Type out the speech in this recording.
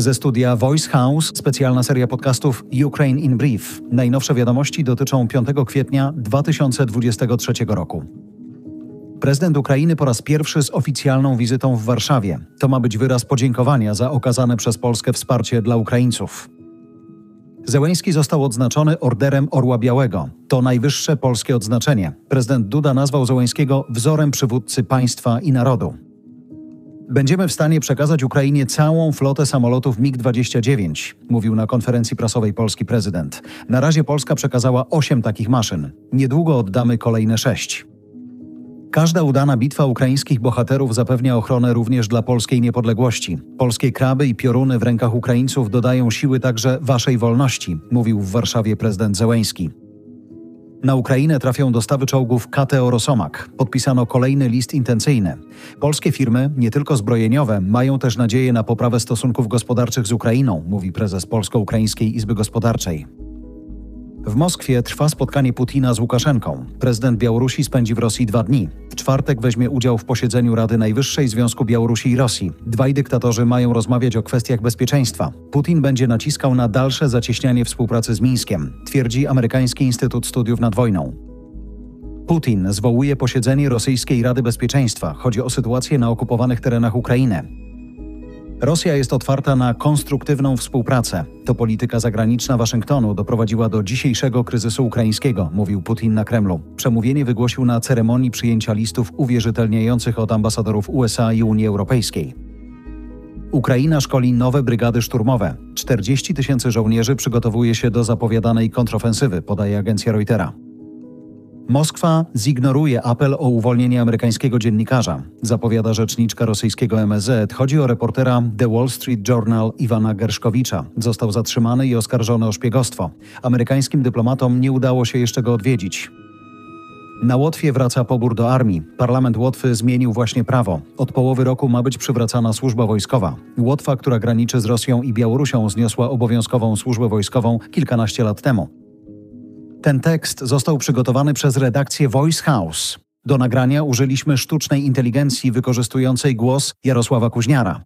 Ze studia Voice House specjalna seria podcastów Ukraine in Brief. Najnowsze wiadomości dotyczą 5 kwietnia 2023 roku. Prezydent Ukrainy po raz pierwszy z oficjalną wizytą w Warszawie. To ma być wyraz podziękowania za okazane przez Polskę wsparcie dla Ukraińców. Zełęński został odznaczony Orderem Orła Białego. To najwyższe polskie odznaczenie. Prezydent Duda nazwał Zełęńskiego wzorem przywódcy państwa i narodu. Będziemy w stanie przekazać Ukrainie całą flotę samolotów MiG-29, mówił na konferencji prasowej polski prezydent. Na razie Polska przekazała osiem takich maszyn. Niedługo oddamy kolejne sześć. Każda udana bitwa ukraińskich bohaterów zapewnia ochronę również dla polskiej niepodległości. Polskie kraby i pioruny w rękach Ukraińców dodają siły także waszej wolności, mówił w Warszawie prezydent Zełęński. Na Ukrainę trafią dostawy czołgów KTO Rosomak. Podpisano kolejny list intencyjny. Polskie firmy, nie tylko zbrojeniowe, mają też nadzieję na poprawę stosunków gospodarczych z Ukrainą, mówi prezes Polsko-Ukraińskiej Izby Gospodarczej. W Moskwie trwa spotkanie Putina z Łukaszenką. Prezydent Białorusi spędzi w Rosji dwa dni. Czwartek weźmie udział w posiedzeniu Rady Najwyższej Związku Białorusi i Rosji. Dwaj dyktatorzy mają rozmawiać o kwestiach bezpieczeństwa. Putin będzie naciskał na dalsze zacieśnianie współpracy z Mińskiem, twierdzi Amerykański Instytut Studiów nad Wojną. Putin zwołuje posiedzenie Rosyjskiej Rady Bezpieczeństwa. Chodzi o sytuację na okupowanych terenach Ukrainy. Rosja jest otwarta na konstruktywną współpracę. To polityka zagraniczna Waszyngtonu doprowadziła do dzisiejszego kryzysu ukraińskiego, mówił Putin na Kremlu. Przemówienie wygłosił na ceremonii przyjęcia listów uwierzytelniających od ambasadorów USA i Unii Europejskiej. Ukraina szkoli nowe brygady szturmowe. 40 tysięcy żołnierzy przygotowuje się do zapowiadanej kontrofensywy, podaje agencja Reutera. Moskwa zignoruje apel o uwolnienie amerykańskiego dziennikarza, zapowiada rzeczniczka rosyjskiego MSZ. Chodzi o reportera The Wall Street Journal Iwana Gerszkowicza. Został zatrzymany i oskarżony o szpiegostwo. Amerykańskim dyplomatom nie udało się jeszcze go odwiedzić. Na Łotwie wraca pobór do armii. Parlament Łotwy zmienił właśnie prawo. Od połowy roku ma być przywracana służba wojskowa. Łotwa, która graniczy z Rosją i Białorusią, zniosła obowiązkową służbę wojskową kilkanaście lat temu. Ten tekst został przygotowany przez redakcję Voice House. Do nagrania użyliśmy sztucznej inteligencji wykorzystującej głos Jarosława Kuźniara.